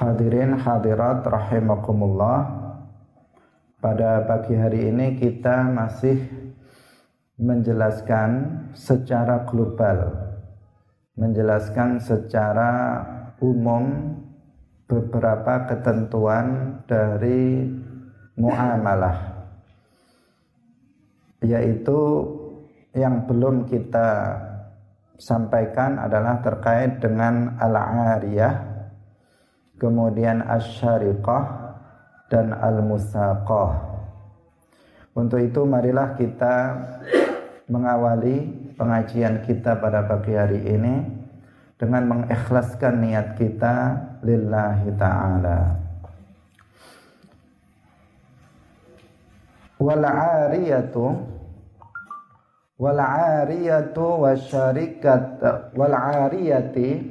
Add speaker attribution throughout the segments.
Speaker 1: Hadirin hadirat rahimakumullah. Pada pagi hari ini kita masih menjelaskan secara global. Menjelaskan secara umum beberapa ketentuan dari muamalah. Yaitu yang belum kita sampaikan adalah terkait dengan al-ariyah kemudian asyariqah dan al-musaqah. Untuk itu marilah kita mengawali pengajian kita pada pagi hari ini dengan mengikhlaskan niat kita lillahi ta'ala. Wal 'ariyatu wal 'ariyatu wasyarikat wal 'ariyati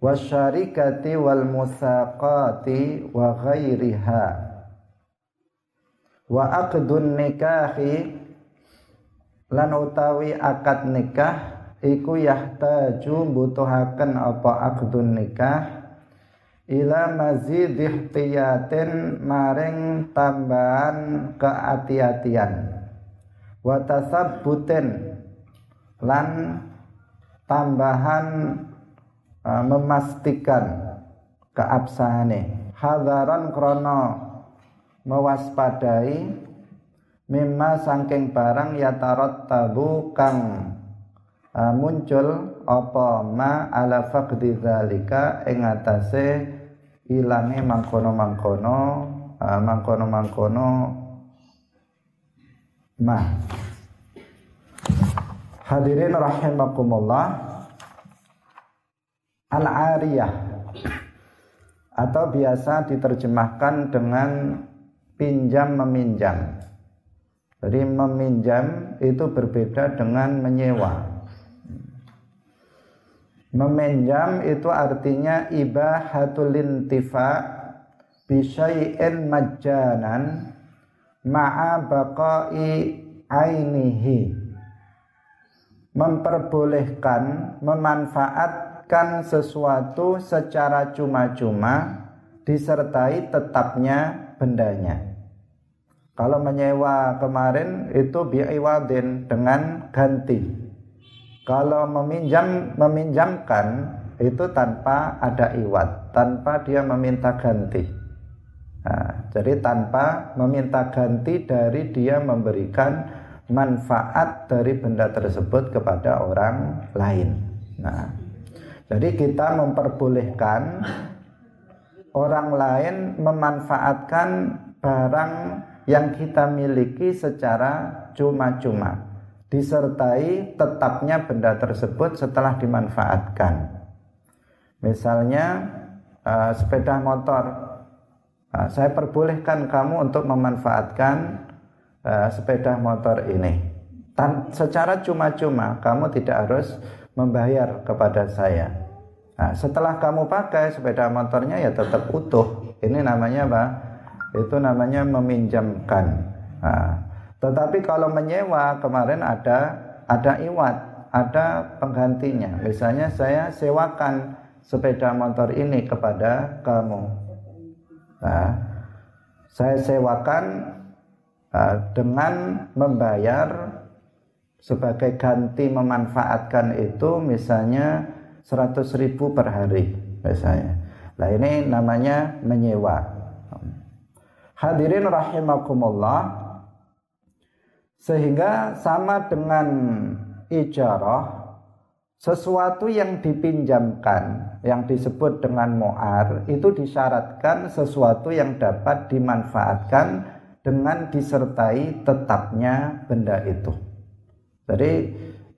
Speaker 1: wasyarikati wal musaqati wa ghairiha. Wa aqdun nikahi lan utawi akad nikah iku yahtaju butuhaken apa aqdun nikah ila mazid ihtiyatin maring tambahan kehati-hatian wa tasabbutin lan tambahan uh, memastikan keabsahane hadaran krono mewaspadai mimma sangking barang ya tarot tabu kang uh, muncul apa ma ala faqdi zalika ing atase ilange mangkono-mangkono uh, mangkono-mangkono ma. Hadirin rahimakumullah Al-ariyah atau biasa diterjemahkan dengan pinjam meminjam. Jadi meminjam itu berbeda dengan menyewa. Meminjam itu artinya ibahatul intifa bisyai'in majjanan ma'a baqai ainihi memperbolehkan memanfaat mendapatkan sesuatu secara cuma-cuma disertai tetapnya bendanya. Kalau menyewa kemarin itu bi'iwadin dengan ganti. Kalau meminjam meminjamkan itu tanpa ada iwat, tanpa dia meminta ganti. Nah, jadi tanpa meminta ganti dari dia memberikan manfaat dari benda tersebut kepada orang lain. Nah, jadi kita memperbolehkan orang lain memanfaatkan barang yang kita miliki secara cuma-cuma disertai tetapnya benda tersebut setelah dimanfaatkan. Misalnya uh, sepeda motor, uh, saya perbolehkan kamu untuk memanfaatkan uh, sepeda motor ini. Tan secara cuma-cuma, kamu tidak harus membayar kepada saya. Nah, setelah kamu pakai sepeda motornya ya tetap utuh. Ini namanya apa? Itu namanya meminjamkan. Nah, tetapi kalau menyewa kemarin ada ada iwat, ada penggantinya. Misalnya saya sewakan sepeda motor ini kepada kamu. Nah, saya sewakan uh, dengan membayar sebagai ganti memanfaatkan itu misalnya 100 ribu per hari misalnya. Nah ini namanya menyewa. Hadirin rahimakumullah sehingga sama dengan ijarah sesuatu yang dipinjamkan yang disebut dengan mu'ar itu disyaratkan sesuatu yang dapat dimanfaatkan dengan disertai tetapnya benda itu. Jadi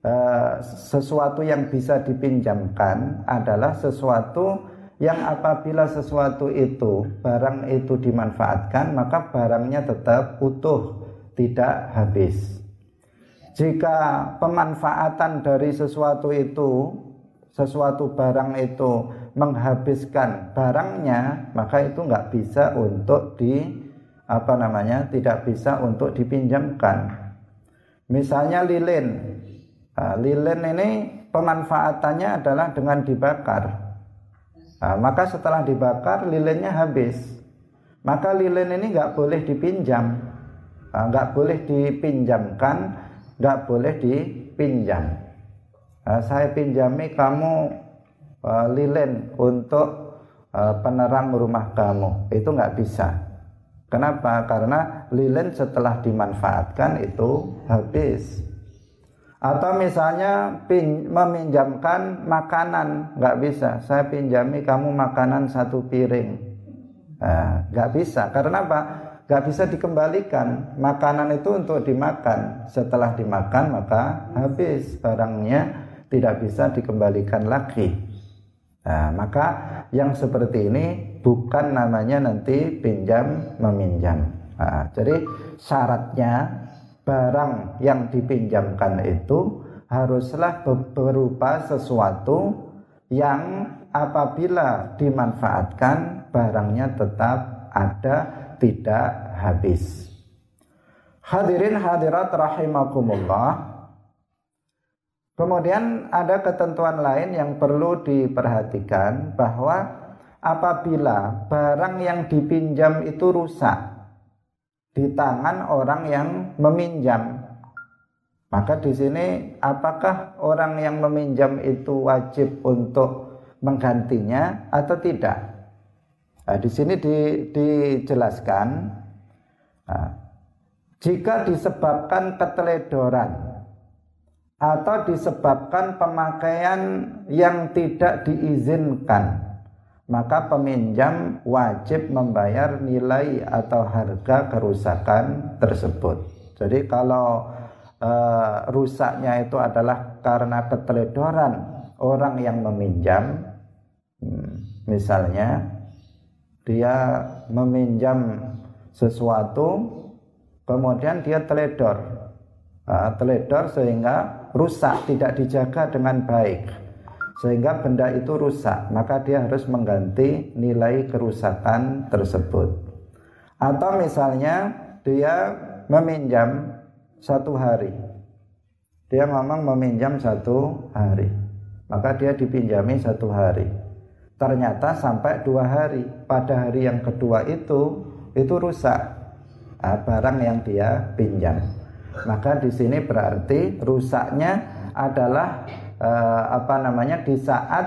Speaker 1: uh, sesuatu yang bisa dipinjamkan adalah sesuatu yang apabila sesuatu itu barang itu dimanfaatkan maka barangnya tetap utuh tidak habis. Jika pemanfaatan dari sesuatu itu sesuatu barang itu menghabiskan barangnya maka itu nggak bisa untuk di apa namanya tidak bisa untuk dipinjamkan Misalnya lilin. Nah, lilin ini pemanfaatannya adalah dengan dibakar. Nah, maka setelah dibakar lilinnya habis. Maka lilin ini nggak boleh dipinjam, nah, nggak boleh dipinjamkan, nggak boleh dipinjam. Nah, saya pinjami kamu uh, lilin untuk uh, penerang rumah kamu, itu nggak bisa. Kenapa? Karena lilin setelah dimanfaatkan itu habis. Atau misalnya pin, meminjamkan makanan nggak bisa. Saya pinjami kamu makanan satu piring. Nah, nggak bisa. Karena apa? Nggak bisa dikembalikan. Makanan itu untuk dimakan. Setelah dimakan maka habis. Barangnya tidak bisa dikembalikan lagi. Nah, maka yang seperti ini bukan namanya nanti pinjam meminjam nah, jadi syaratnya barang yang dipinjamkan itu haruslah berupa sesuatu yang apabila dimanfaatkan barangnya tetap ada tidak habis. Hadirin hadirat rahimakumullah. Kemudian ada ketentuan lain yang perlu diperhatikan bahwa apabila barang yang dipinjam itu rusak di tangan orang yang meminjam. Maka di sini apakah orang yang meminjam itu wajib untuk menggantinya atau tidak? Nah, di sini di, dijelaskan nah, jika disebabkan keteledoran atau disebabkan pemakaian yang tidak diizinkan maka peminjam wajib membayar nilai atau harga kerusakan tersebut. Jadi kalau e, rusaknya itu adalah karena keteledoran orang yang meminjam, hmm, misalnya dia meminjam sesuatu, kemudian dia teledor, e, teledor sehingga rusak, tidak dijaga dengan baik sehingga benda itu rusak maka dia harus mengganti nilai kerusakan tersebut. Atau misalnya dia meminjam satu hari. Dia memang meminjam satu hari. Maka dia dipinjami satu hari. Ternyata sampai dua hari. Pada hari yang kedua itu itu rusak. Nah, barang yang dia pinjam. Maka di sini berarti rusaknya adalah uh, apa namanya di saat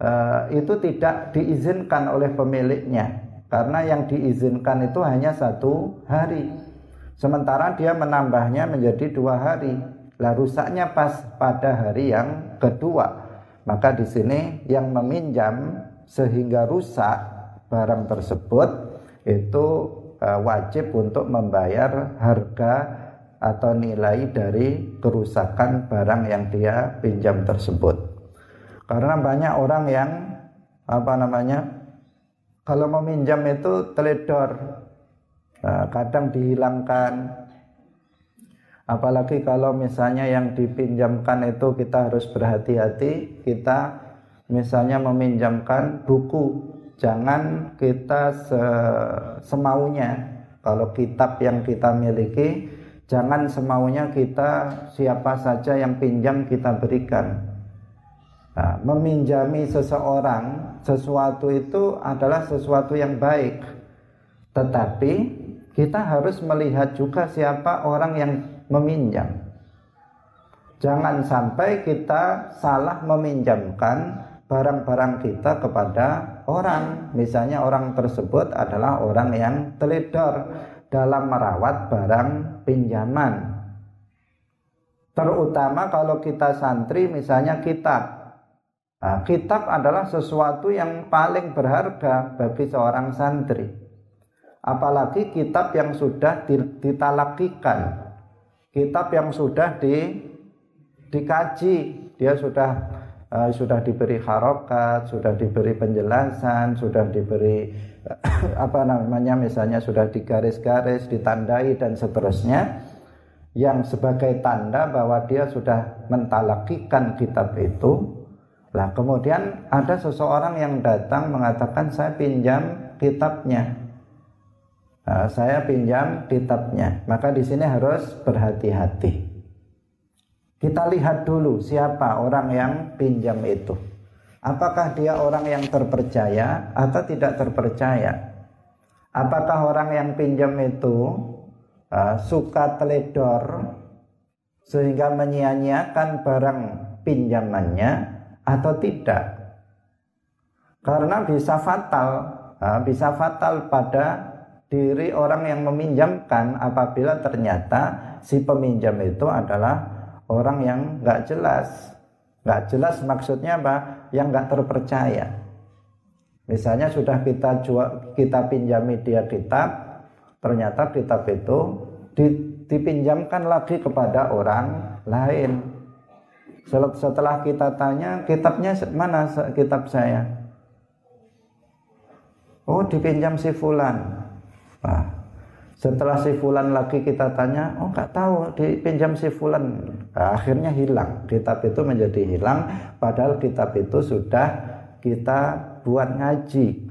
Speaker 1: uh, itu tidak diizinkan oleh pemiliknya. Karena yang diizinkan itu hanya satu hari. Sementara dia menambahnya menjadi dua hari. Lah rusaknya pas pada hari yang kedua. Maka di sini yang meminjam sehingga rusak barang tersebut itu uh, wajib untuk membayar harga atau nilai dari kerusakan barang yang dia pinjam tersebut. Karena banyak orang yang apa namanya kalau meminjam itu teledor, nah, kadang dihilangkan. Apalagi kalau misalnya yang dipinjamkan itu kita harus berhati-hati, kita misalnya meminjamkan buku, jangan kita semaunya. Kalau kitab yang kita miliki Jangan semaunya kita siapa saja yang pinjam kita berikan. Nah, meminjami seseorang sesuatu itu adalah sesuatu yang baik. Tetapi kita harus melihat juga siapa orang yang meminjam. Jangan sampai kita salah meminjamkan barang-barang kita kepada orang. Misalnya orang tersebut adalah orang yang teledor dalam merawat barang pinjaman. Terutama kalau kita santri misalnya kitab. Nah, kitab adalah sesuatu yang paling berharga bagi seorang santri. Apalagi kitab yang sudah ditalakikan. Kitab yang sudah di, dikaji. Dia sudah uh, sudah diberi harokat, sudah diberi penjelasan, sudah diberi apa namanya misalnya sudah digaris-garis, ditandai dan seterusnya yang sebagai tanda bahwa dia sudah mentalakikan kitab itu. Lah kemudian ada seseorang yang datang mengatakan saya pinjam kitabnya. Nah, saya pinjam kitabnya. Maka di sini harus berhati-hati. Kita lihat dulu siapa orang yang pinjam itu. Apakah dia orang yang terpercaya atau tidak terpercaya? Apakah orang yang pinjam itu uh, suka teledor sehingga menyia-nyiakan barang pinjamannya atau tidak? Karena bisa fatal, uh, bisa fatal pada diri orang yang meminjamkan apabila ternyata si peminjam itu adalah orang yang nggak jelas. Nggak jelas maksudnya apa? Yang nggak terpercaya. Misalnya sudah kita jual kita pinjami dia kitab ternyata kitab itu dipinjamkan lagi kepada orang lain. Setelah kita tanya kitabnya mana kitab saya? Oh dipinjam si fulan. Nah, setelah si Fulan lagi kita tanya, oh nggak tahu dipinjam si Fulan. Nah, akhirnya hilang. Kitab itu menjadi hilang, padahal kitab itu sudah kita buat ngaji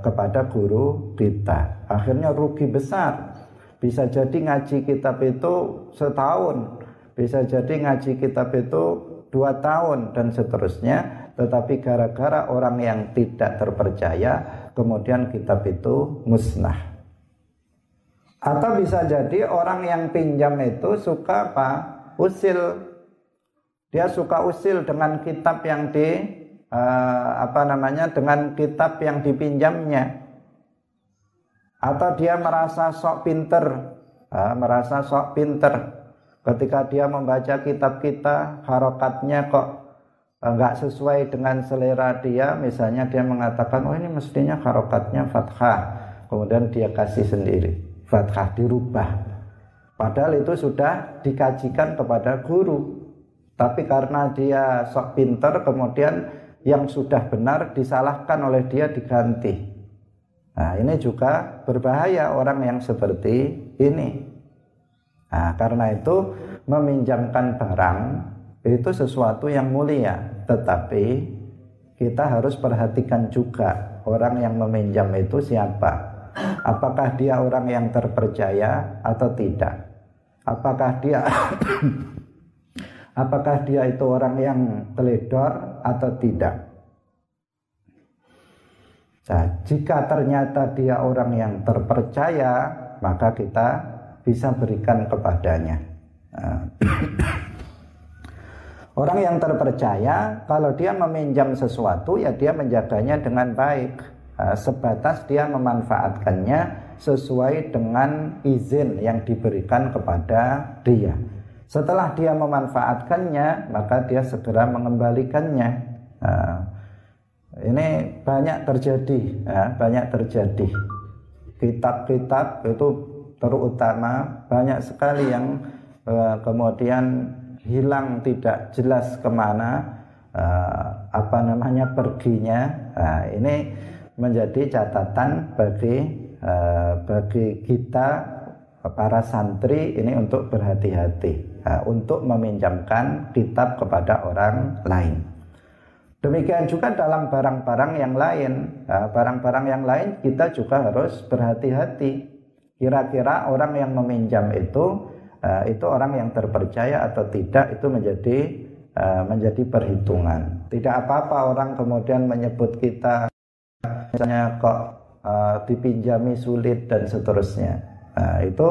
Speaker 1: kepada guru kita. Akhirnya rugi besar. Bisa jadi ngaji kitab itu setahun, bisa jadi ngaji kitab itu dua tahun dan seterusnya. Tetapi gara-gara orang yang tidak terpercaya, kemudian kitab itu musnah. Atau bisa jadi orang yang pinjam itu suka apa? Usil. Dia suka usil dengan kitab yang di uh, apa namanya? dengan kitab yang dipinjamnya. Atau dia merasa sok pinter, uh, merasa sok pinter. Ketika dia membaca kitab kita, harokatnya kok enggak sesuai dengan selera dia, misalnya dia mengatakan, oh ini mestinya harokatnya fathah, kemudian dia kasih sendiri fathah dirubah. Padahal itu sudah dikajikan kepada guru. Tapi karena dia sok pinter kemudian yang sudah benar disalahkan oleh dia diganti. Nah ini juga berbahaya orang yang seperti ini. Nah karena itu meminjamkan barang itu sesuatu yang mulia. Tetapi kita harus perhatikan juga orang yang meminjam itu siapa apakah dia orang yang terpercaya atau tidak? Apakah dia apakah dia itu orang yang teledor atau tidak? Nah, jika ternyata dia orang yang terpercaya maka kita bisa berikan kepadanya. Orang yang terpercaya kalau dia meminjam sesuatu ya dia menjaganya dengan baik sebatas dia memanfaatkannya sesuai dengan izin yang diberikan kepada dia. Setelah dia memanfaatkannya, maka dia segera mengembalikannya. Nah, ini banyak terjadi, ya, banyak terjadi. Kitab-kitab itu terutama banyak sekali yang uh, kemudian hilang tidak jelas ke mana, uh, apa namanya perginya. Nah, ini menjadi catatan bagi uh, bagi kita para santri ini untuk berhati-hati uh, untuk meminjamkan kitab kepada orang lain. Demikian juga dalam barang-barang yang lain, eh, barang-barang yang lain kita juga harus berhati-hati. Kira-kira orang yang meminjam itu itu orang yang terpercaya atau tidak itu menjadi menjadi perhitungan. Tidak apa-apa orang kemudian menyebut kita misalnya kok uh, dipinjami sulit dan seterusnya. Nah, itu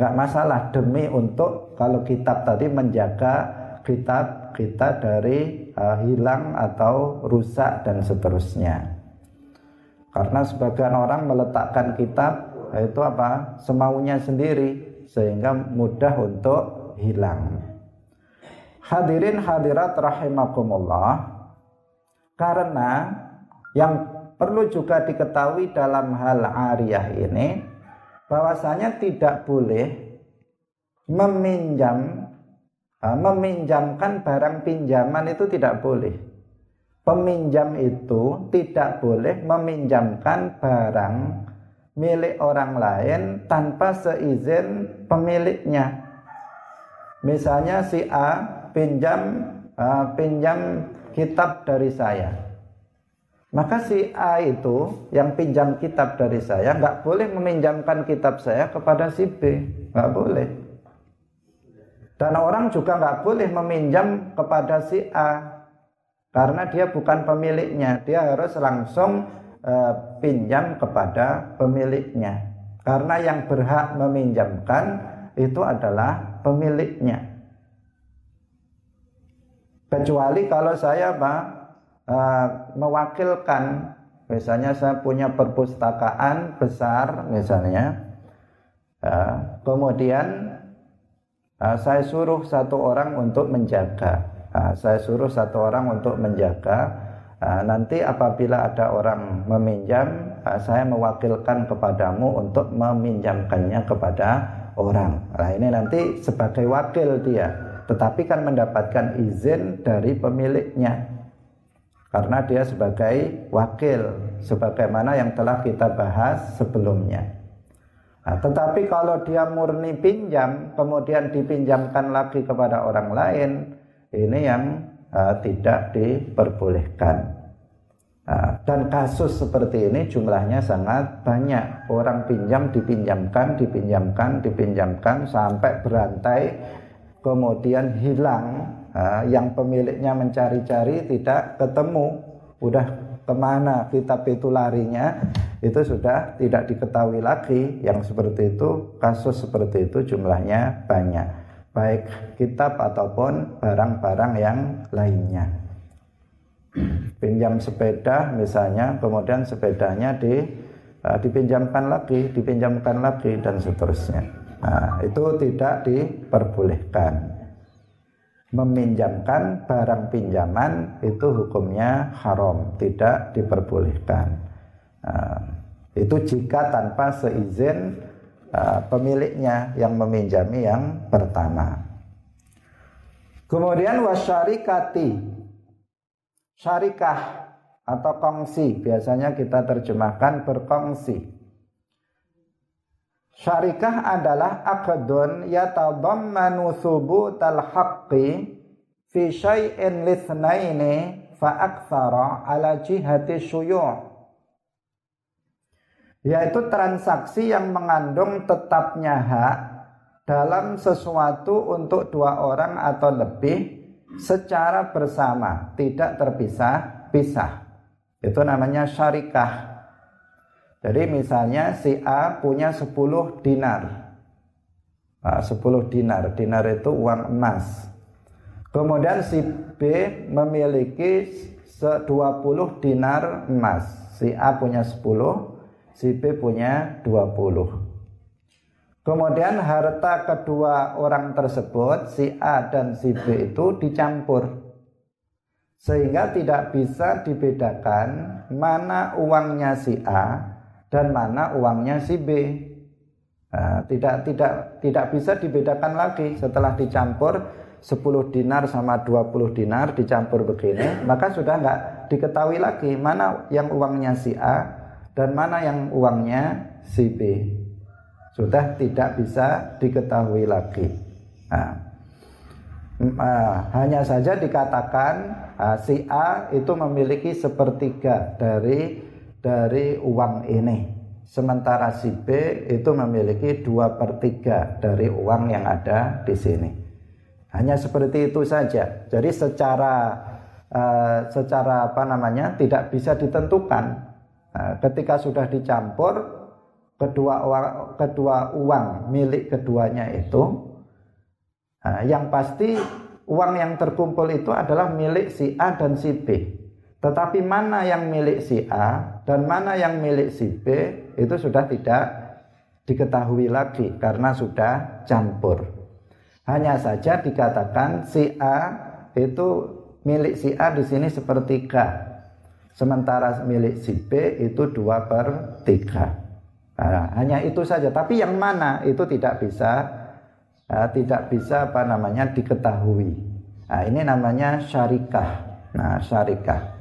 Speaker 1: nggak masalah demi untuk kalau kitab tadi menjaga kitab kita dari uh, hilang atau rusak dan seterusnya. Karena sebagian orang meletakkan kitab itu apa? Semaunya sendiri sehingga mudah untuk hilang. Hadirin hadirat rahimakumullah karena yang perlu juga diketahui dalam hal ariyah ini bahwasanya tidak boleh meminjam meminjamkan barang pinjaman itu tidak boleh. Peminjam itu tidak boleh meminjamkan barang milik orang lain tanpa seizin pemiliknya. Misalnya si A pinjam pinjam kitab dari saya maka si A itu yang pinjam kitab dari saya nggak boleh meminjamkan kitab saya kepada si B, nggak boleh. Dan orang juga nggak boleh meminjam kepada si A. Karena dia bukan pemiliknya. Dia harus langsung uh, pinjam kepada pemiliknya. Karena yang berhak meminjamkan itu adalah pemiliknya. Kecuali kalau saya Pak uh, mewakilkan misalnya saya punya perpustakaan besar misalnya uh, kemudian uh, saya suruh satu orang untuk menjaga Nah, saya suruh satu orang untuk menjaga. Nah, nanti apabila ada orang meminjam, nah, saya mewakilkan kepadamu untuk meminjamkannya kepada orang. Nah, ini nanti sebagai wakil dia, tetapi kan mendapatkan izin dari pemiliknya. Karena dia sebagai wakil, sebagaimana yang telah kita bahas sebelumnya. Nah, tetapi kalau dia murni pinjam, kemudian dipinjamkan lagi kepada orang lain, ini yang uh, tidak diperbolehkan. Uh, dan kasus seperti ini jumlahnya sangat banyak. Orang pinjam dipinjamkan, dipinjamkan, dipinjamkan sampai berantai, kemudian hilang. Yang pemiliknya mencari-cari tidak ketemu. Udah ke mana kitab itu larinya itu sudah tidak diketahui lagi yang seperti itu kasus seperti itu jumlahnya banyak baik kitab ataupun barang-barang yang lainnya. Pinjam sepeda misalnya, kemudian sepedanya di dipinjamkan lagi, dipinjamkan lagi dan seterusnya. Nah, itu tidak diperbolehkan. Meminjamkan barang pinjaman itu hukumnya haram, tidak diperbolehkan. Nah, itu jika tanpa seizin Uh, pemiliknya yang meminjami yang pertama. Kemudian wasyarikati syarikah atau kongsi biasanya kita terjemahkan berkongsi. Syarikah adalah akadun yatadammanu thubutal haqqi fi syai'in lithnaini fa aktsara ala jihati syuyu' yaitu transaksi yang mengandung tetapnya hak dalam sesuatu untuk dua orang atau lebih secara bersama, tidak terpisah-pisah. Itu namanya syarikah. Jadi misalnya si A punya 10 dinar. Nah, 10 dinar, dinar itu uang emas. Kemudian si B memiliki 20 dinar emas. Si A punya 10, si B punya 20. Kemudian harta kedua orang tersebut, si A dan si B itu dicampur. Sehingga tidak bisa dibedakan mana uangnya si A dan mana uangnya si B. Nah, tidak tidak tidak bisa dibedakan lagi setelah dicampur 10 dinar sama 20 dinar dicampur begini, maka sudah nggak diketahui lagi mana yang uangnya si A dan mana yang uangnya si B sudah tidak bisa diketahui lagi. Nah, uh, hanya saja dikatakan uh, si A itu memiliki sepertiga dari dari uang ini, sementara si B itu memiliki dua per tiga dari uang yang ada di sini. Hanya seperti itu saja. Jadi secara uh, secara apa namanya tidak bisa ditentukan Nah, ketika sudah dicampur kedua uang, kedua uang milik keduanya itu, nah, yang pasti uang yang terkumpul itu adalah milik si A dan si B. Tetapi mana yang milik si A dan mana yang milik si B itu sudah tidak diketahui lagi karena sudah campur. Hanya saja dikatakan si A itu milik si A di sini sepertiga Sementara milik si B itu 2 per 3. Nah, hanya itu saja. Tapi yang mana itu tidak bisa uh, tidak bisa apa namanya diketahui. Nah, ini namanya syarikah. Nah, syarikah.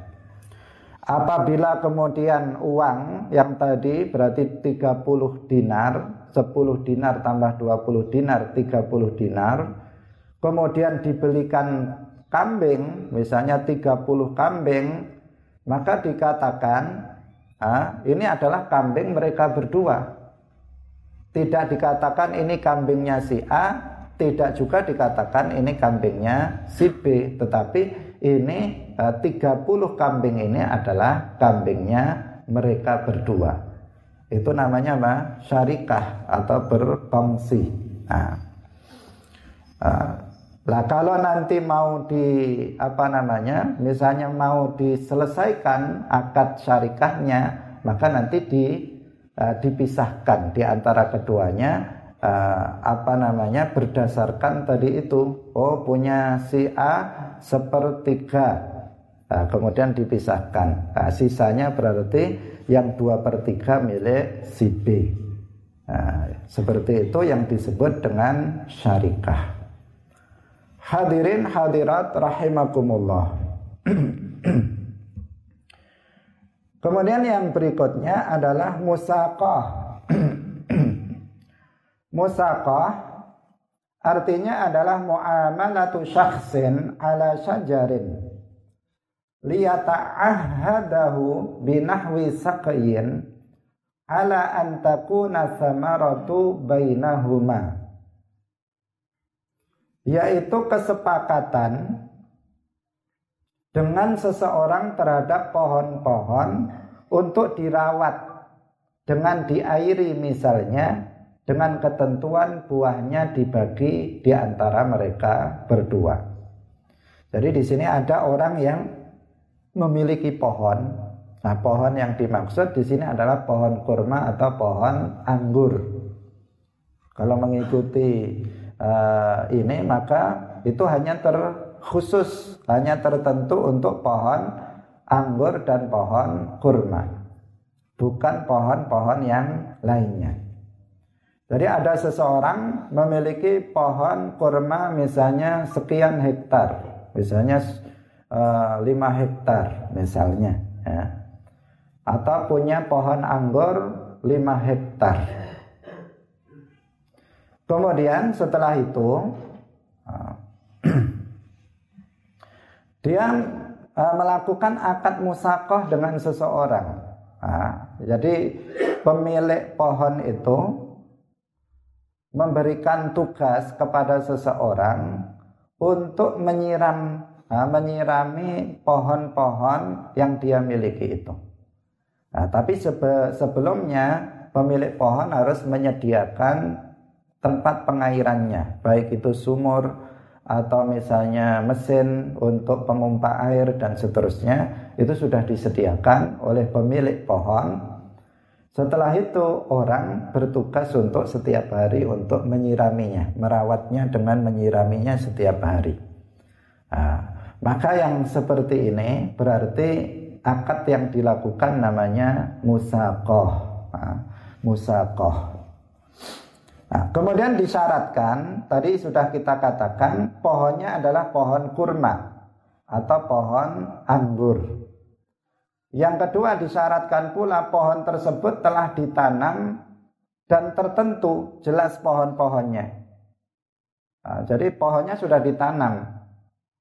Speaker 1: Apabila kemudian uang yang tadi berarti 30 dinar, 10 dinar tambah 20 dinar, 30 dinar, kemudian dibelikan kambing, misalnya 30 kambing maka dikatakan ah, ini adalah kambing mereka berdua. Tidak dikatakan ini kambingnya si A, tidak juga dikatakan ini kambingnya si B, tetapi ini eh, 30 kambing ini adalah kambingnya mereka berdua. Itu namanya apa? Syarikah atau berkongsi. Nah, uh, lah kalau nanti mau di apa namanya, misalnya mau diselesaikan akad syarikahnya, maka nanti di uh, dipisahkan di antara keduanya apa namanya berdasarkan tadi itu. Oh punya si A sepertiga, nah, kemudian dipisahkan. Nah, sisanya berarti yang dua per tiga milik si B. Nah, seperti itu yang disebut dengan syarikah. Hadirin hadirat rahimakumullah. Kemudian yang berikutnya adalah musaqah. musaqah artinya adalah muamalatu syakhsin ala syajarin. Liyata'ahadahu binahwi saqyin ala an takuna samaratu bainahuma. Yaitu kesepakatan dengan seseorang terhadap pohon-pohon untuk dirawat dengan diairi misalnya dengan ketentuan buahnya dibagi di antara mereka berdua. Jadi di sini ada orang yang memiliki pohon. Nah, pohon yang dimaksud di sini adalah pohon kurma atau pohon anggur. Kalau mengikuti uh, ini maka itu hanya terkhusus hanya tertentu untuk pohon anggur dan pohon kurma bukan pohon-pohon yang lainnya jadi ada seseorang memiliki pohon kurma misalnya sekian hektar misalnya eh, 5 hektar misalnya ya. atau punya pohon anggur 5 hektar Kemudian setelah itu dia ah, melakukan akad musakoh dengan seseorang. Nah, jadi pemilik pohon itu memberikan tugas kepada seseorang untuk menyiram menyirami pohon-pohon yang dia miliki itu. Nah, tapi sebe sebelumnya pemilik pohon harus menyediakan tempat pengairannya, baik itu sumur atau misalnya mesin untuk pemompa air dan seterusnya, itu sudah disediakan oleh pemilik pohon. Setelah itu orang bertugas untuk setiap hari untuk menyiraminya, merawatnya dengan menyiraminya setiap hari. Nah, maka yang seperti ini berarti akad yang dilakukan namanya musakoh. Nah, musakoh. Nah, kemudian disyaratkan, tadi sudah kita katakan pohonnya adalah pohon kurma atau pohon anggur. Yang kedua disyaratkan pula pohon tersebut telah ditanam dan tertentu jelas pohon-pohonnya. Nah, jadi pohonnya sudah ditanam,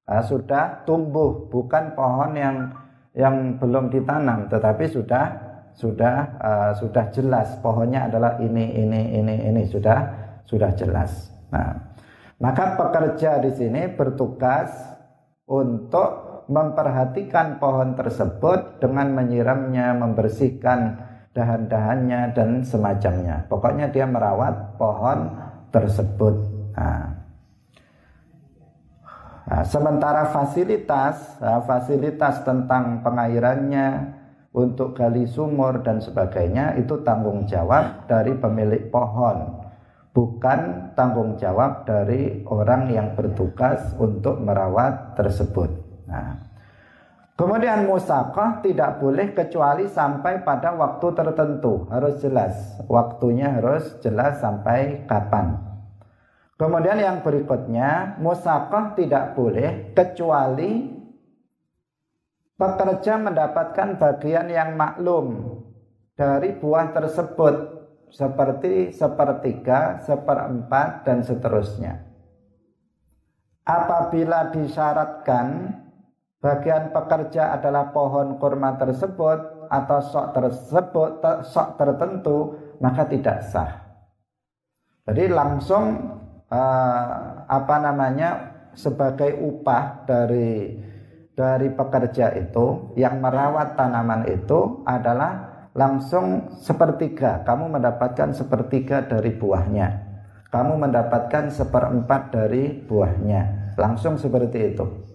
Speaker 1: nah, sudah tumbuh, bukan pohon yang yang belum ditanam, tetapi sudah sudah uh, sudah jelas pohonnya adalah ini ini ini ini sudah sudah jelas. Nah, maka pekerja di sini bertugas untuk memperhatikan pohon tersebut dengan menyiramnya, membersihkan dahan-dahannya dan semacamnya. Pokoknya dia merawat pohon tersebut. Nah, Nah, sementara fasilitas, nah, fasilitas tentang pengairannya, untuk gali sumur dan sebagainya itu tanggung jawab dari pemilik pohon bukan tanggung jawab dari orang yang bertugas untuk merawat tersebut. Nah, kemudian musakah tidak boleh kecuali sampai pada waktu tertentu, harus jelas. Waktunya harus jelas sampai kapan. Kemudian yang berikutnya, musakah tidak boleh kecuali pekerja mendapatkan bagian yang maklum dari buah tersebut seperti sepertiga, seperempat dan seterusnya. Apabila disyaratkan bagian pekerja adalah pohon kurma tersebut atau sok tersebut sok tertentu maka tidak sah. Jadi langsung uh, apa namanya sebagai upah dari dari pekerja itu yang merawat tanaman itu adalah langsung sepertiga. Kamu mendapatkan sepertiga dari buahnya. Kamu mendapatkan seperempat dari buahnya. Langsung seperti itu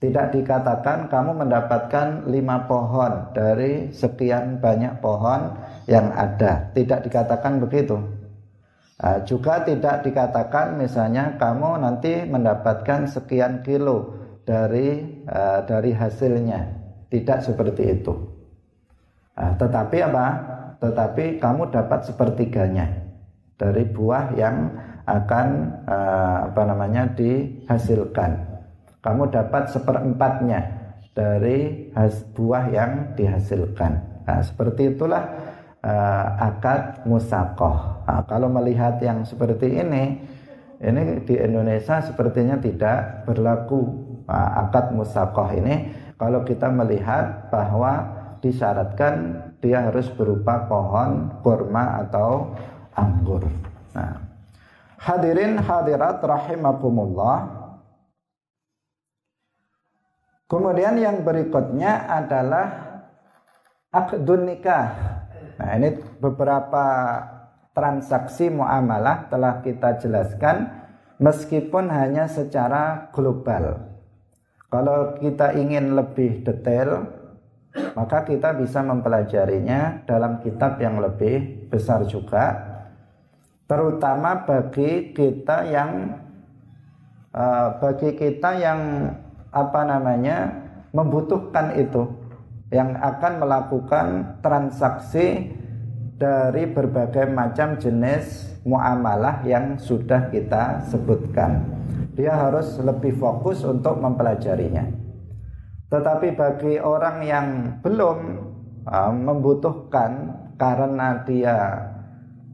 Speaker 1: tidak dikatakan kamu mendapatkan lima pohon dari sekian banyak pohon yang ada tidak dikatakan begitu nah, juga tidak dikatakan misalnya kamu nanti mendapatkan sekian kilo dari uh, dari hasilnya tidak seperti itu Nah, tetapi apa? Tetapi kamu dapat sepertiganya dari buah yang akan uh, apa namanya dihasilkan. Kamu dapat seperempatnya dari buah yang dihasilkan. Nah, seperti itulah uh, akad musakoh. Nah, kalau melihat yang seperti ini, ini di Indonesia sepertinya tidak berlaku nah, akad musakoh ini. Kalau kita melihat bahwa disyaratkan dia harus berupa pohon kurma atau anggur. Nah, hadirin hadirat rahimakumullah. Kemudian yang berikutnya adalah akdun nikah. Nah, ini beberapa transaksi muamalah telah kita jelaskan meskipun hanya secara global. Kalau kita ingin lebih detail, maka kita bisa mempelajarinya dalam kitab yang lebih besar juga terutama bagi kita yang uh, bagi kita yang apa namanya membutuhkan itu yang akan melakukan transaksi dari berbagai macam jenis muamalah yang sudah kita sebutkan dia harus lebih fokus untuk mempelajarinya tetapi bagi orang yang belum uh, membutuhkan karena dia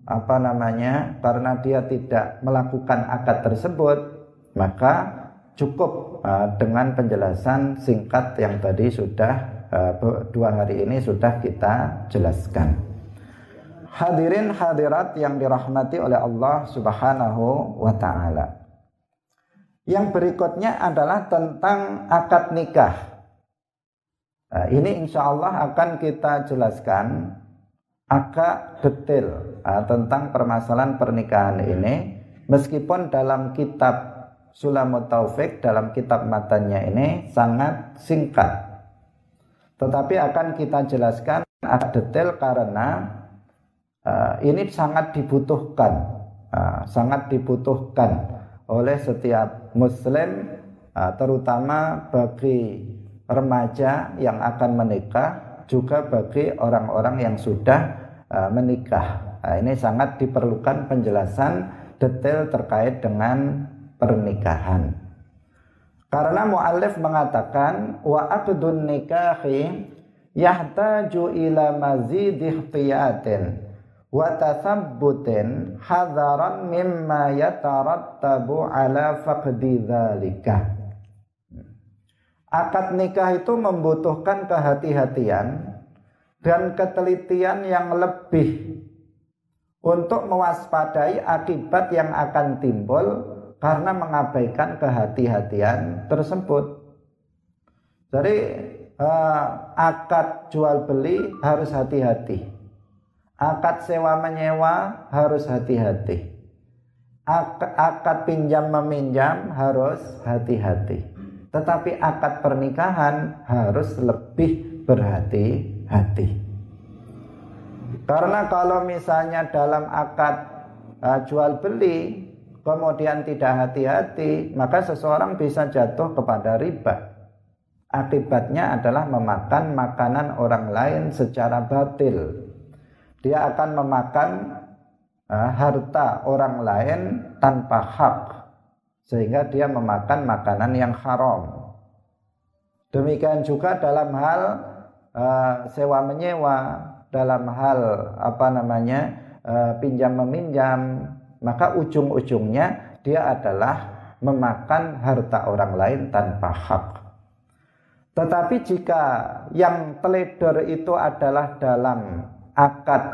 Speaker 1: apa namanya? Karena dia tidak melakukan akad tersebut, maka cukup uh, dengan penjelasan singkat yang tadi sudah uh, dua hari ini sudah kita jelaskan. Hadirin hadirat yang dirahmati oleh Allah Subhanahu wa taala. Yang berikutnya adalah tentang akad nikah. Nah, ini insya Allah akan kita jelaskan agak detail nah, tentang permasalahan pernikahan ini meskipun dalam kitab Sulamut Taufik dalam kitab matanya ini sangat singkat tetapi akan kita jelaskan agak detail karena uh, ini sangat dibutuhkan uh, sangat dibutuhkan oleh setiap muslim uh, terutama bagi remaja yang akan menikah juga bagi orang-orang yang sudah uh, menikah. Nah, ini sangat diperlukan penjelasan detail terkait dengan pernikahan. Karena muallif mengatakan wa aqdun nikahi yahtaju ila mazid ihtiyatin wa tathabbutin hadaran mimma yatarattabu ala faqdi dzalika akad nikah itu membutuhkan kehati-hatian dan ketelitian yang lebih untuk mewaspadai akibat yang akan timbul karena mengabaikan kehati-hatian tersebut. Jadi eh, akad jual beli harus hati-hati. Akad sewa menyewa harus hati-hati. akad pinjam meminjam harus hati-hati. Tetapi akad pernikahan harus lebih berhati-hati. Karena kalau misalnya dalam akad uh, jual beli kemudian tidak hati-hati, maka seseorang bisa jatuh kepada riba. Akibatnya adalah memakan makanan orang lain secara batil. Dia akan memakan uh, harta orang lain tanpa hak sehingga dia memakan makanan yang haram. Demikian juga dalam hal uh, sewa menyewa, dalam hal apa namanya uh, pinjam meminjam, maka ujung-ujungnya dia adalah memakan harta orang lain tanpa hak. Tetapi jika yang teledor itu adalah dalam akad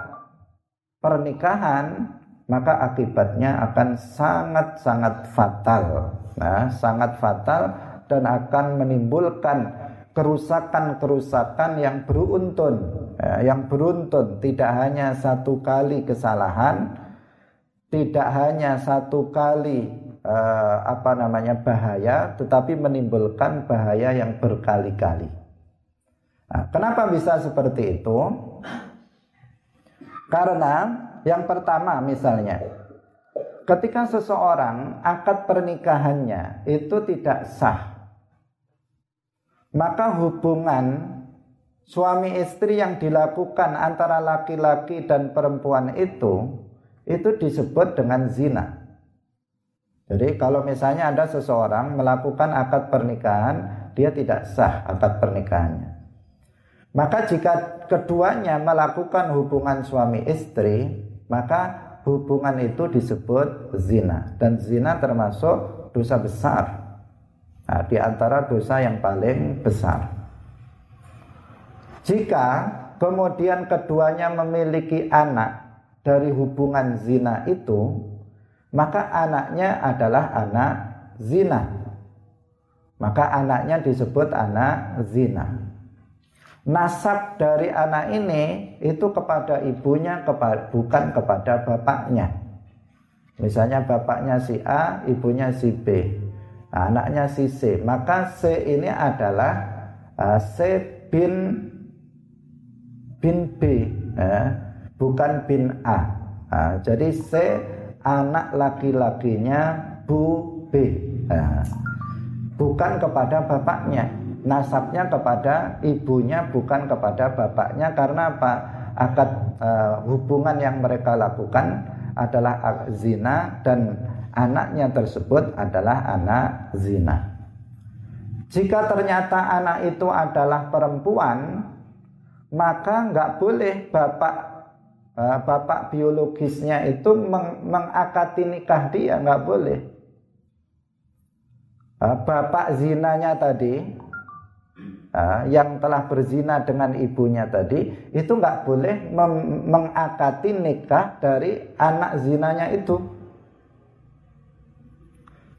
Speaker 1: pernikahan, maka akibatnya akan sangat-sangat fatal. Nah, sangat fatal dan akan menimbulkan kerusakan-kerusakan yang beruntun, ya, yang beruntun tidak hanya satu kali kesalahan, tidak hanya satu kali eh, apa namanya bahaya, tetapi menimbulkan bahaya yang berkali-kali. Nah, kenapa bisa seperti itu? Karena yang pertama misalnya, ketika seseorang akad pernikahannya itu tidak sah, maka hubungan suami istri yang dilakukan antara laki-laki dan perempuan itu itu disebut dengan zina. Jadi kalau misalnya ada seseorang melakukan akad pernikahan, dia tidak sah akad pernikahannya. Maka jika keduanya melakukan hubungan suami istri, maka hubungan itu disebut zina dan zina termasuk dosa besar. Nah, di antara dosa yang paling besar. Jika kemudian keduanya memiliki anak dari hubungan zina itu, maka anaknya adalah anak zina. Maka anaknya disebut anak zina. Nasab dari anak ini itu kepada ibunya, bukan kepada bapaknya. Misalnya bapaknya si A, ibunya si B anaknya si C maka C ini adalah uh, C bin bin B uh, bukan bin A. Uh, jadi C anak laki-lakinya Bu B uh, bukan kepada bapaknya. Nasabnya kepada ibunya bukan kepada bapaknya. Karena apa? Akad uh, hubungan yang mereka lakukan adalah zina dan anaknya tersebut adalah anak zina. Jika ternyata anak itu adalah perempuan, maka nggak boleh bapak eh, bapak biologisnya itu meng, mengakati nikah dia nggak boleh. Eh, bapak zinanya tadi eh, yang telah berzina dengan ibunya tadi itu nggak boleh mengakati nikah dari anak zinanya itu.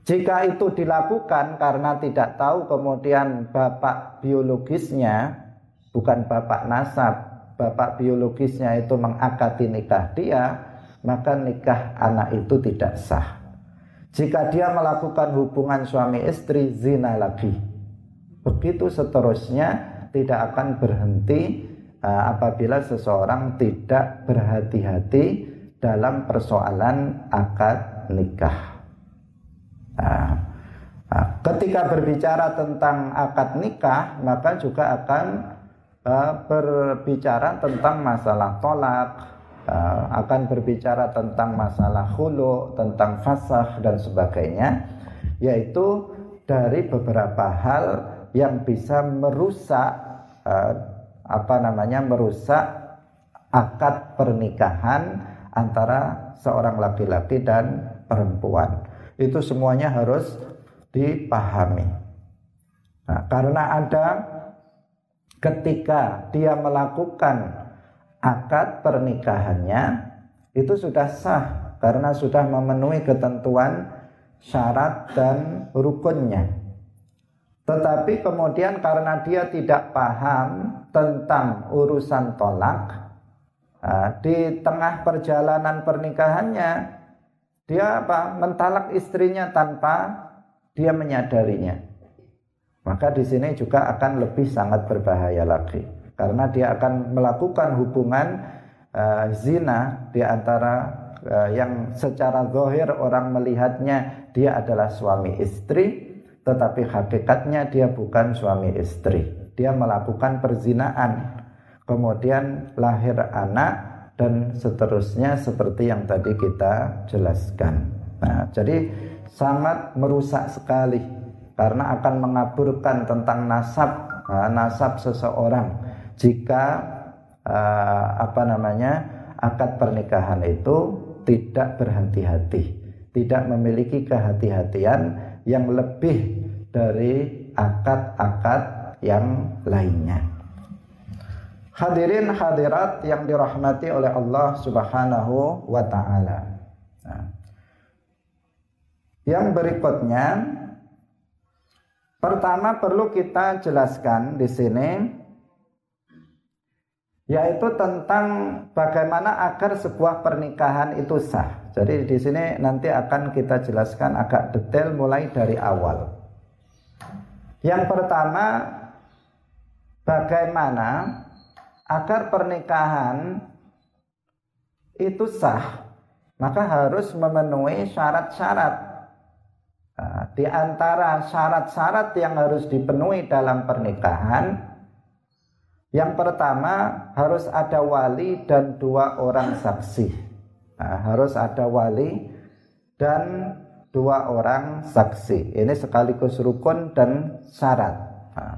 Speaker 1: Jika itu dilakukan karena tidak tahu kemudian bapak biologisnya bukan bapak nasab, bapak biologisnya itu mengakati nikah dia, maka nikah anak itu tidak sah. Jika dia melakukan hubungan suami istri zina lagi. Begitu seterusnya tidak akan berhenti uh, apabila seseorang tidak berhati-hati dalam persoalan akad nikah. Nah, nah, ketika berbicara tentang akad nikah, maka juga akan uh, berbicara tentang masalah tolak, uh, akan berbicara tentang masalah hulu, tentang fasah dan sebagainya, yaitu dari beberapa hal yang bisa merusak uh, apa namanya merusak akad pernikahan antara seorang laki-laki dan perempuan itu semuanya harus dipahami. Nah, karena ada ketika dia melakukan akad pernikahannya itu sudah sah karena sudah memenuhi ketentuan syarat dan rukunnya. Tetapi kemudian karena dia tidak paham tentang urusan tolak, di tengah perjalanan pernikahannya dia apa? Mentalak istrinya tanpa dia menyadarinya. Maka di sini juga akan lebih sangat berbahaya lagi karena dia akan melakukan hubungan uh, zina di antara uh, yang secara zahir orang melihatnya dia adalah suami istri tetapi hakikatnya dia bukan suami istri. Dia melakukan perzinaan. Kemudian lahir anak dan seterusnya seperti yang tadi kita jelaskan. Nah, jadi sangat merusak sekali karena akan mengaburkan tentang nasab nah, nasab seseorang jika uh, apa namanya akad pernikahan itu tidak berhati-hati, tidak memiliki kehati-hatian yang lebih dari akad-akad yang lainnya. Hadirin hadirat yang dirahmati oleh Allah Subhanahu wa taala. Nah. Yang berikutnya Pertama perlu kita jelaskan di sini yaitu tentang bagaimana agar sebuah pernikahan itu sah. Jadi di sini nanti akan kita jelaskan agak detail mulai dari awal. Yang pertama bagaimana agar pernikahan itu sah maka harus memenuhi syarat-syarat di antara syarat-syarat yang harus dipenuhi dalam pernikahan, yang pertama harus ada wali dan dua orang saksi. Nah, harus ada wali dan dua orang saksi. Ini sekaligus rukun dan syarat. Nah,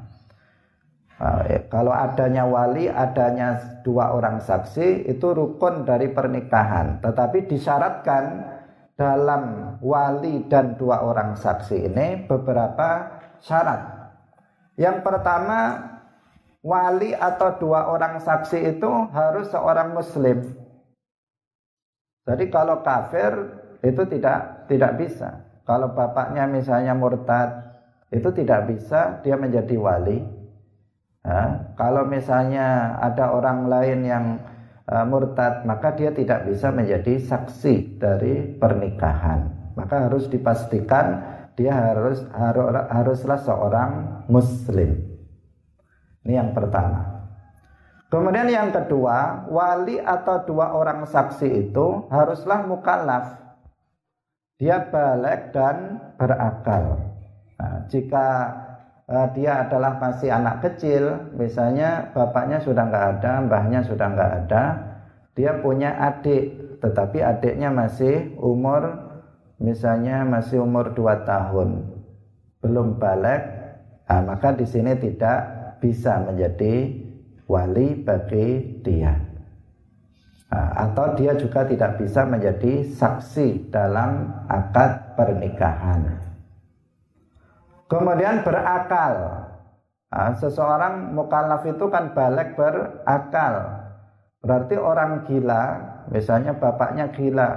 Speaker 1: nah ya, kalau adanya wali, adanya dua orang saksi, itu rukun dari pernikahan. Tetapi disyaratkan dalam wali dan dua orang saksi ini beberapa syarat. Yang pertama, wali atau dua orang saksi itu harus seorang muslim. Jadi kalau kafir itu tidak tidak bisa. Kalau bapaknya misalnya murtad, itu tidak bisa dia menjadi wali. Nah, kalau misalnya ada orang lain yang uh, murtad maka dia tidak bisa menjadi saksi dari pernikahan. Maka harus dipastikan dia harus harus haruslah seorang muslim. Ini yang pertama. Kemudian yang kedua wali atau dua orang saksi itu haruslah mukallaf. Dia balik dan berakal. Nah, jika uh, dia adalah masih anak kecil, misalnya bapaknya sudah nggak ada, mbahnya sudah nggak ada, dia punya adik, tetapi adiknya masih umur misalnya masih umur 2 tahun, belum balik, nah, maka di sini tidak bisa menjadi wali bagi dia. Nah, atau dia juga tidak bisa menjadi saksi dalam akad pernikahan. Kemudian berakal. Nah, seseorang mukallaf itu kan balik berakal. Berarti orang gila, misalnya bapaknya gila,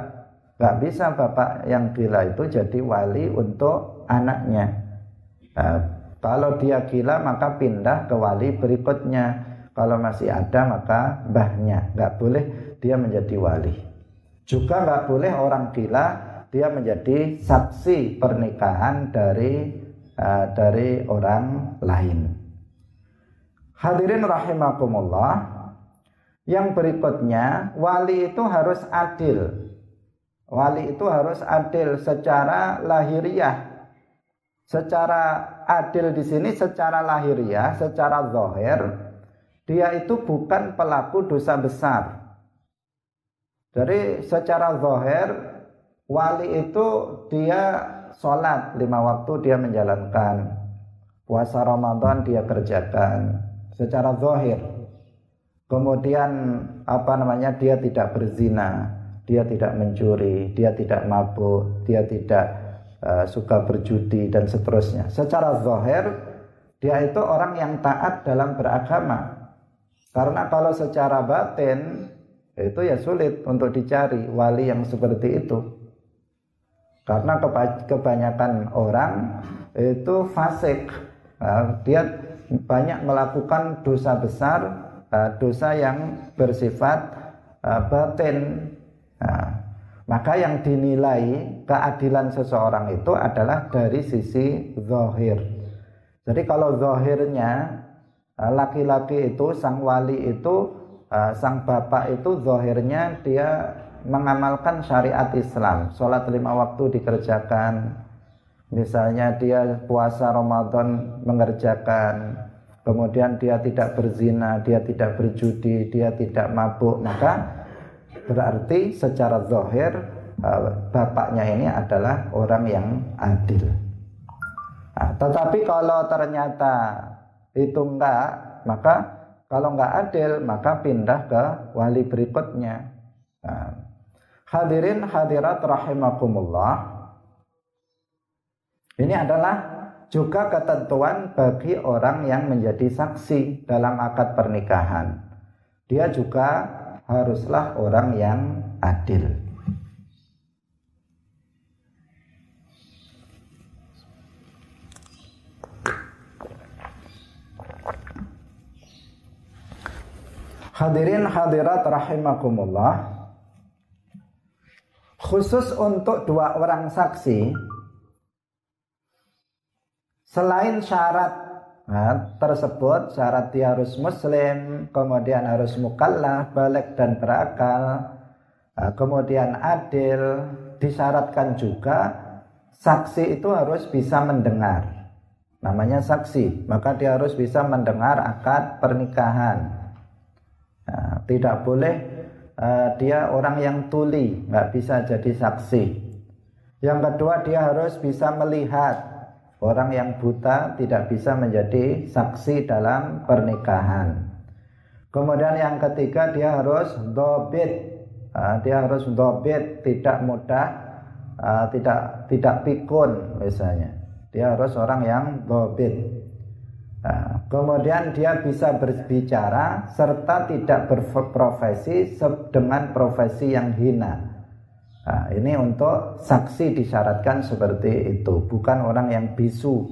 Speaker 1: nggak bisa bapak yang gila itu jadi wali untuk anaknya. Nah, kalau dia gila maka pindah ke wali berikutnya. Kalau masih ada maka mbahnya, nggak boleh dia menjadi wali. Juga nggak boleh orang gila dia menjadi saksi pernikahan dari uh, dari orang lain. Hadirin rahimakumullah. Yang berikutnya, wali itu harus adil. Wali itu harus adil secara lahiriah. Secara adil di sini secara lahiriah, secara zahir, dia itu bukan pelaku dosa besar. Jadi secara zahir wali itu dia sholat lima waktu dia menjalankan. Puasa Ramadan dia kerjakan secara zahir. Kemudian apa namanya dia tidak berzina dia tidak mencuri dia tidak mabuk dia tidak uh, suka berjudi dan seterusnya. Secara zahir dia itu orang yang taat dalam beragama. Karena kalau secara batin itu ya sulit untuk dicari wali yang seperti itu karena kebanyakan orang itu fasik. Nah, dia banyak melakukan dosa besar, uh, dosa yang bersifat uh, batin. Nah, maka yang dinilai keadilan seseorang itu adalah dari sisi zahir. Jadi kalau zahirnya uh, laki-laki itu sang wali itu sang bapak itu zahirnya dia mengamalkan syariat Islam, sholat lima waktu dikerjakan, misalnya dia puasa Ramadan mengerjakan, kemudian dia tidak berzina, dia tidak berjudi, dia tidak mabuk, maka berarti secara zahir eh, bapaknya ini adalah orang yang adil. Nah, tetapi kalau ternyata itu enggak, maka kalau enggak adil, maka pindah ke wali berikutnya. Nah, Hadirin hadirat rahimakumullah. Ini adalah juga ketentuan bagi orang yang menjadi saksi dalam akad pernikahan. Dia juga haruslah orang yang adil. Hadirin hadirat rahimakumullah. Khusus untuk dua orang saksi selain syarat nah, tersebut syarat dia harus muslim kemudian harus mukallaf balik dan berakal nah, kemudian adil disyaratkan juga saksi itu harus bisa mendengar. Namanya saksi maka dia harus bisa mendengar akad pernikahan. Nah, tidak boleh uh, dia orang yang tuli, nggak bisa jadi saksi. Yang kedua dia harus bisa melihat. Orang yang buta tidak bisa menjadi saksi dalam pernikahan. Kemudian yang ketiga dia harus dobit, uh, dia harus dobit, tidak mudah, uh, tidak tidak pikun misalnya. Dia harus orang yang dobit. Nah, kemudian dia bisa berbicara serta tidak berprofesi dengan profesi yang hina. Nah, ini untuk saksi disyaratkan seperti itu, bukan orang yang bisu,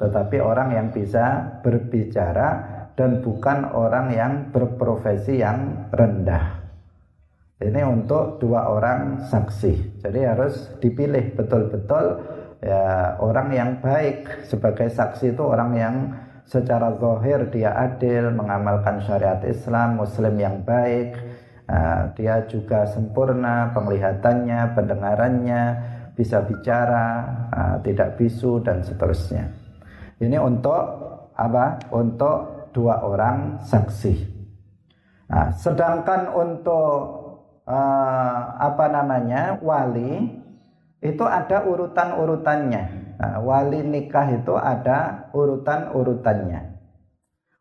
Speaker 1: tetapi orang yang bisa berbicara dan bukan orang yang berprofesi yang rendah. Ini untuk dua orang saksi. Jadi harus dipilih betul-betul ya orang yang baik sebagai saksi itu orang yang secara zahir dia adil mengamalkan syariat Islam muslim yang baik. Uh, dia juga sempurna penglihatannya pendengarannya bisa bicara uh, tidak bisu dan seterusnya. Ini untuk apa? Untuk dua orang saksi. Nah, sedangkan untuk uh, apa namanya? Wali itu ada urutan-urutannya. Nah, wali nikah itu ada urutan-urutannya.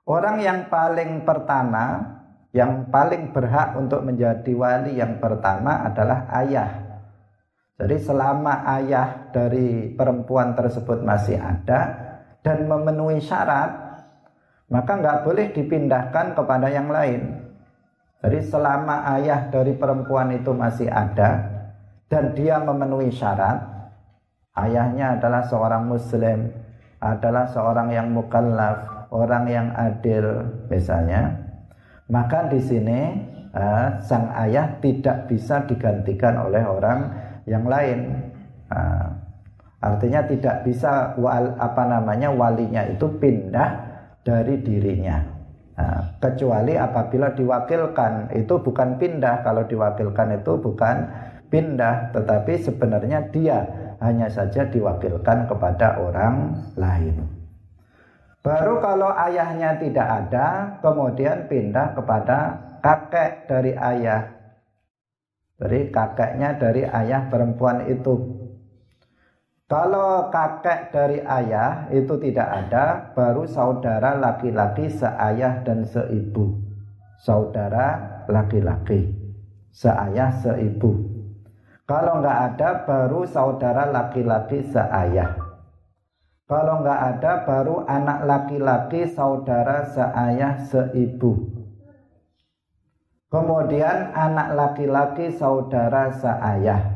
Speaker 1: Orang yang paling pertama, yang paling berhak untuk menjadi wali yang pertama adalah ayah. Jadi selama ayah dari perempuan tersebut masih ada dan memenuhi syarat, maka nggak boleh dipindahkan kepada yang lain. Jadi selama ayah dari perempuan itu masih ada, dan dia memenuhi syarat ayahnya adalah seorang muslim adalah seorang yang mukallaf orang yang adil misalnya. Maka di sini uh, sang ayah tidak bisa digantikan oleh orang yang lain. Uh, artinya tidak bisa wal, apa namanya walinya itu pindah dari dirinya. Uh, kecuali apabila diwakilkan itu bukan pindah. Kalau diwakilkan itu bukan pindah tetapi sebenarnya dia hanya saja diwakilkan kepada orang lain. Baru kalau ayahnya tidak ada, kemudian pindah kepada kakek dari ayah. Jadi kakeknya dari ayah perempuan itu. Kalau kakek dari ayah itu tidak ada, baru saudara laki-laki seayah dan seibu. Saudara laki-laki, seayah seibu. Kalau nggak ada baru saudara laki-laki seayah. Kalau nggak ada baru anak laki-laki saudara seayah seibu. Kemudian anak laki-laki saudara seayah.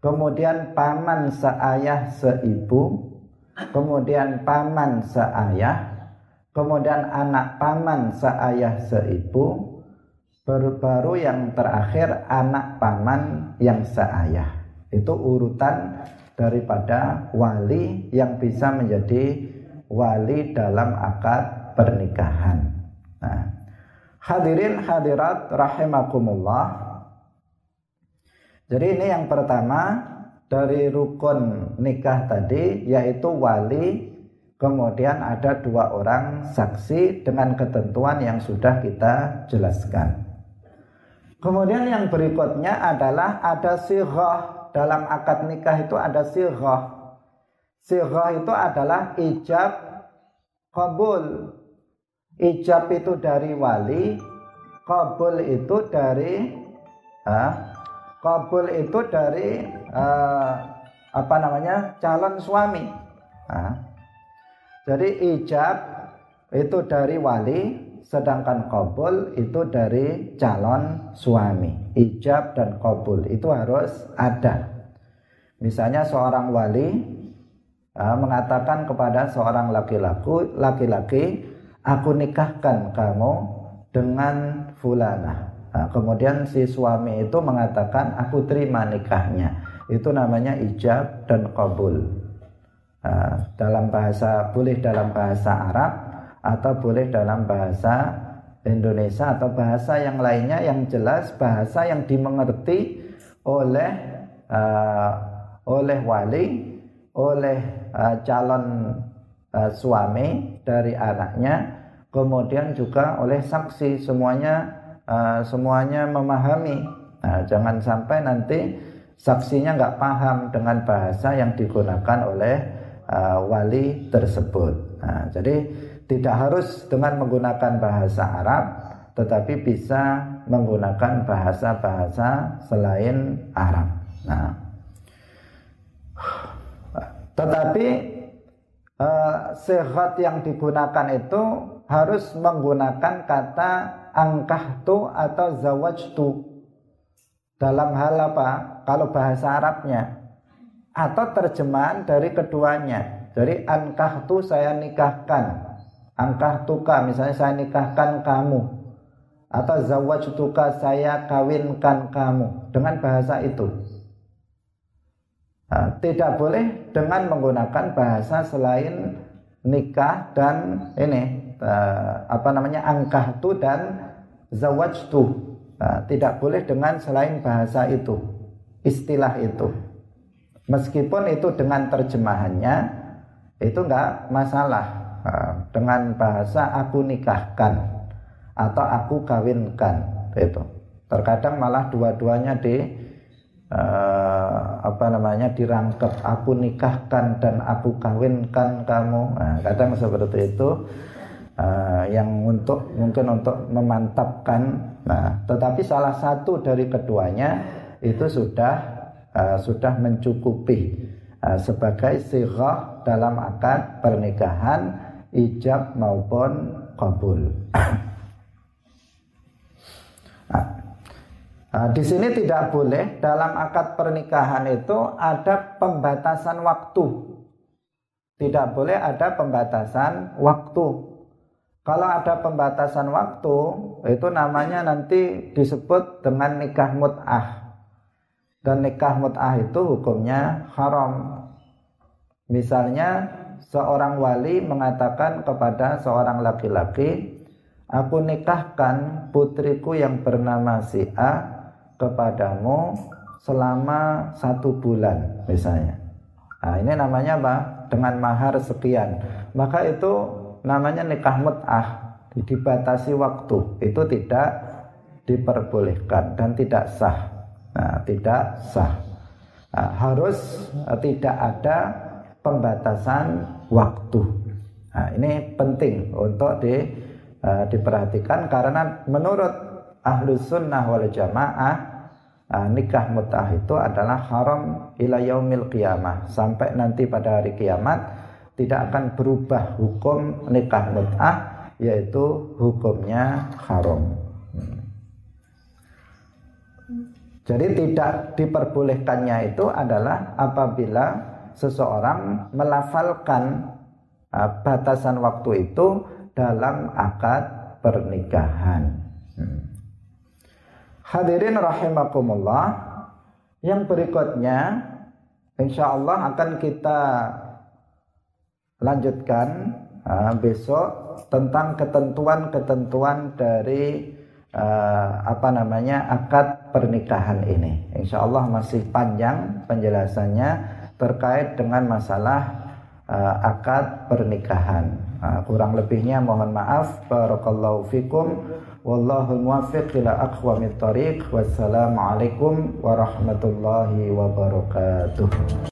Speaker 1: Kemudian paman seayah seibu. Kemudian paman seayah. Kemudian anak paman seayah seibu baru-baru yang terakhir anak paman yang seayah. Itu urutan daripada wali yang bisa menjadi wali dalam akad pernikahan. Nah, hadirin hadirat rahimakumullah. Jadi ini yang pertama dari rukun nikah tadi yaitu wali kemudian ada dua orang saksi dengan ketentuan yang sudah kita jelaskan Kemudian yang berikutnya adalah ada sirah dalam akad nikah itu ada sirah. Sirah itu adalah ijab kabul. Ijab itu dari wali, kabul itu dari ah, kabul itu dari ah, apa namanya calon suami. Ah. Jadi ijab itu dari wali, sedangkan kabul itu dari calon suami ijab dan kabul itu harus ada misalnya seorang wali uh, mengatakan kepada seorang laki-laki laki-laki aku nikahkan kamu dengan fulana. Nah, kemudian si suami itu mengatakan aku terima nikahnya. Itu namanya ijab dan kabul. Nah, dalam bahasa boleh dalam bahasa Arab atau boleh dalam bahasa Indonesia atau bahasa yang lainnya yang jelas bahasa yang dimengerti oleh uh, oleh wali, oleh uh, calon uh, suami dari anaknya, kemudian juga oleh saksi semuanya uh, semuanya memahami. Nah, jangan sampai nanti saksinya nggak paham dengan bahasa yang digunakan oleh uh, wali tersebut. Nah, jadi tidak harus dengan menggunakan bahasa Arab tetapi bisa menggunakan bahasa-bahasa selain Arab. Nah, tetapi uh, sehat yang digunakan itu harus menggunakan kata angkahtu atau zawajtu dalam hal apa? Kalau bahasa Arabnya atau terjemahan dari keduanya. Jadi angkahtu saya nikahkan angkah tuka misalnya saya nikahkan kamu. Atau zawaj tuka saya kawinkan kamu. Dengan bahasa itu. Nah, tidak boleh dengan menggunakan bahasa selain nikah dan ini uh, apa namanya angkah tu dan zawaj tu. Nah, tidak boleh dengan selain bahasa itu. Istilah itu. Meskipun itu dengan terjemahannya itu enggak masalah dengan bahasa aku nikahkan atau aku kawinkan itu terkadang malah dua-duanya di uh, apa namanya dirangkep. Aku nikahkan dan aku kawinkan kamu. Nah, kadang seperti itu. Uh, yang untuk mungkin untuk memantapkan. Nah tetapi salah satu dari keduanya itu sudah uh, sudah mencukupi uh, sebagai sirah dalam akad pernikahan ijab maupun kabul. Nah, di sini tidak boleh dalam akad pernikahan itu ada pembatasan waktu. Tidak boleh ada pembatasan waktu. Kalau ada pembatasan waktu, itu namanya nanti disebut dengan nikah mut'ah. Dan nikah mut'ah itu hukumnya haram. Misalnya seorang wali mengatakan kepada seorang laki-laki, "Aku nikahkan putriku yang bernama si A kepadamu selama satu bulan," misalnya. Nah, ini namanya apa? Dengan mahar sekian. Maka itu namanya nikah mut'ah, dibatasi waktu. Itu tidak diperbolehkan dan tidak sah. Nah, tidak sah. Nah, harus tidak ada pembatasan waktu. Nah, ini penting untuk di, uh, diperhatikan karena menurut ahlu sunnah wal jamaah uh, nikah mut'ah itu adalah haram ila yaumil sampai nanti pada hari kiamat tidak akan berubah hukum nikah mut'ah yaitu hukumnya haram. Hmm. Jadi tidak diperbolehkannya itu adalah apabila seseorang melafalkan uh, batasan waktu itu dalam akad pernikahan. Hmm. Hadirin rahimakumullah, yang berikutnya insya Allah akan kita lanjutkan uh, besok tentang ketentuan-ketentuan dari uh, apa namanya akad pernikahan ini. Insya Allah masih panjang penjelasannya terkait dengan masalah uh, akad pernikahan. Uh, kurang lebihnya mohon maaf. Barakallahu fikum. Wallahul muwaffiq ila aqwamit thariq. Wassalamualaikum warahmatullahi wabarakatuh.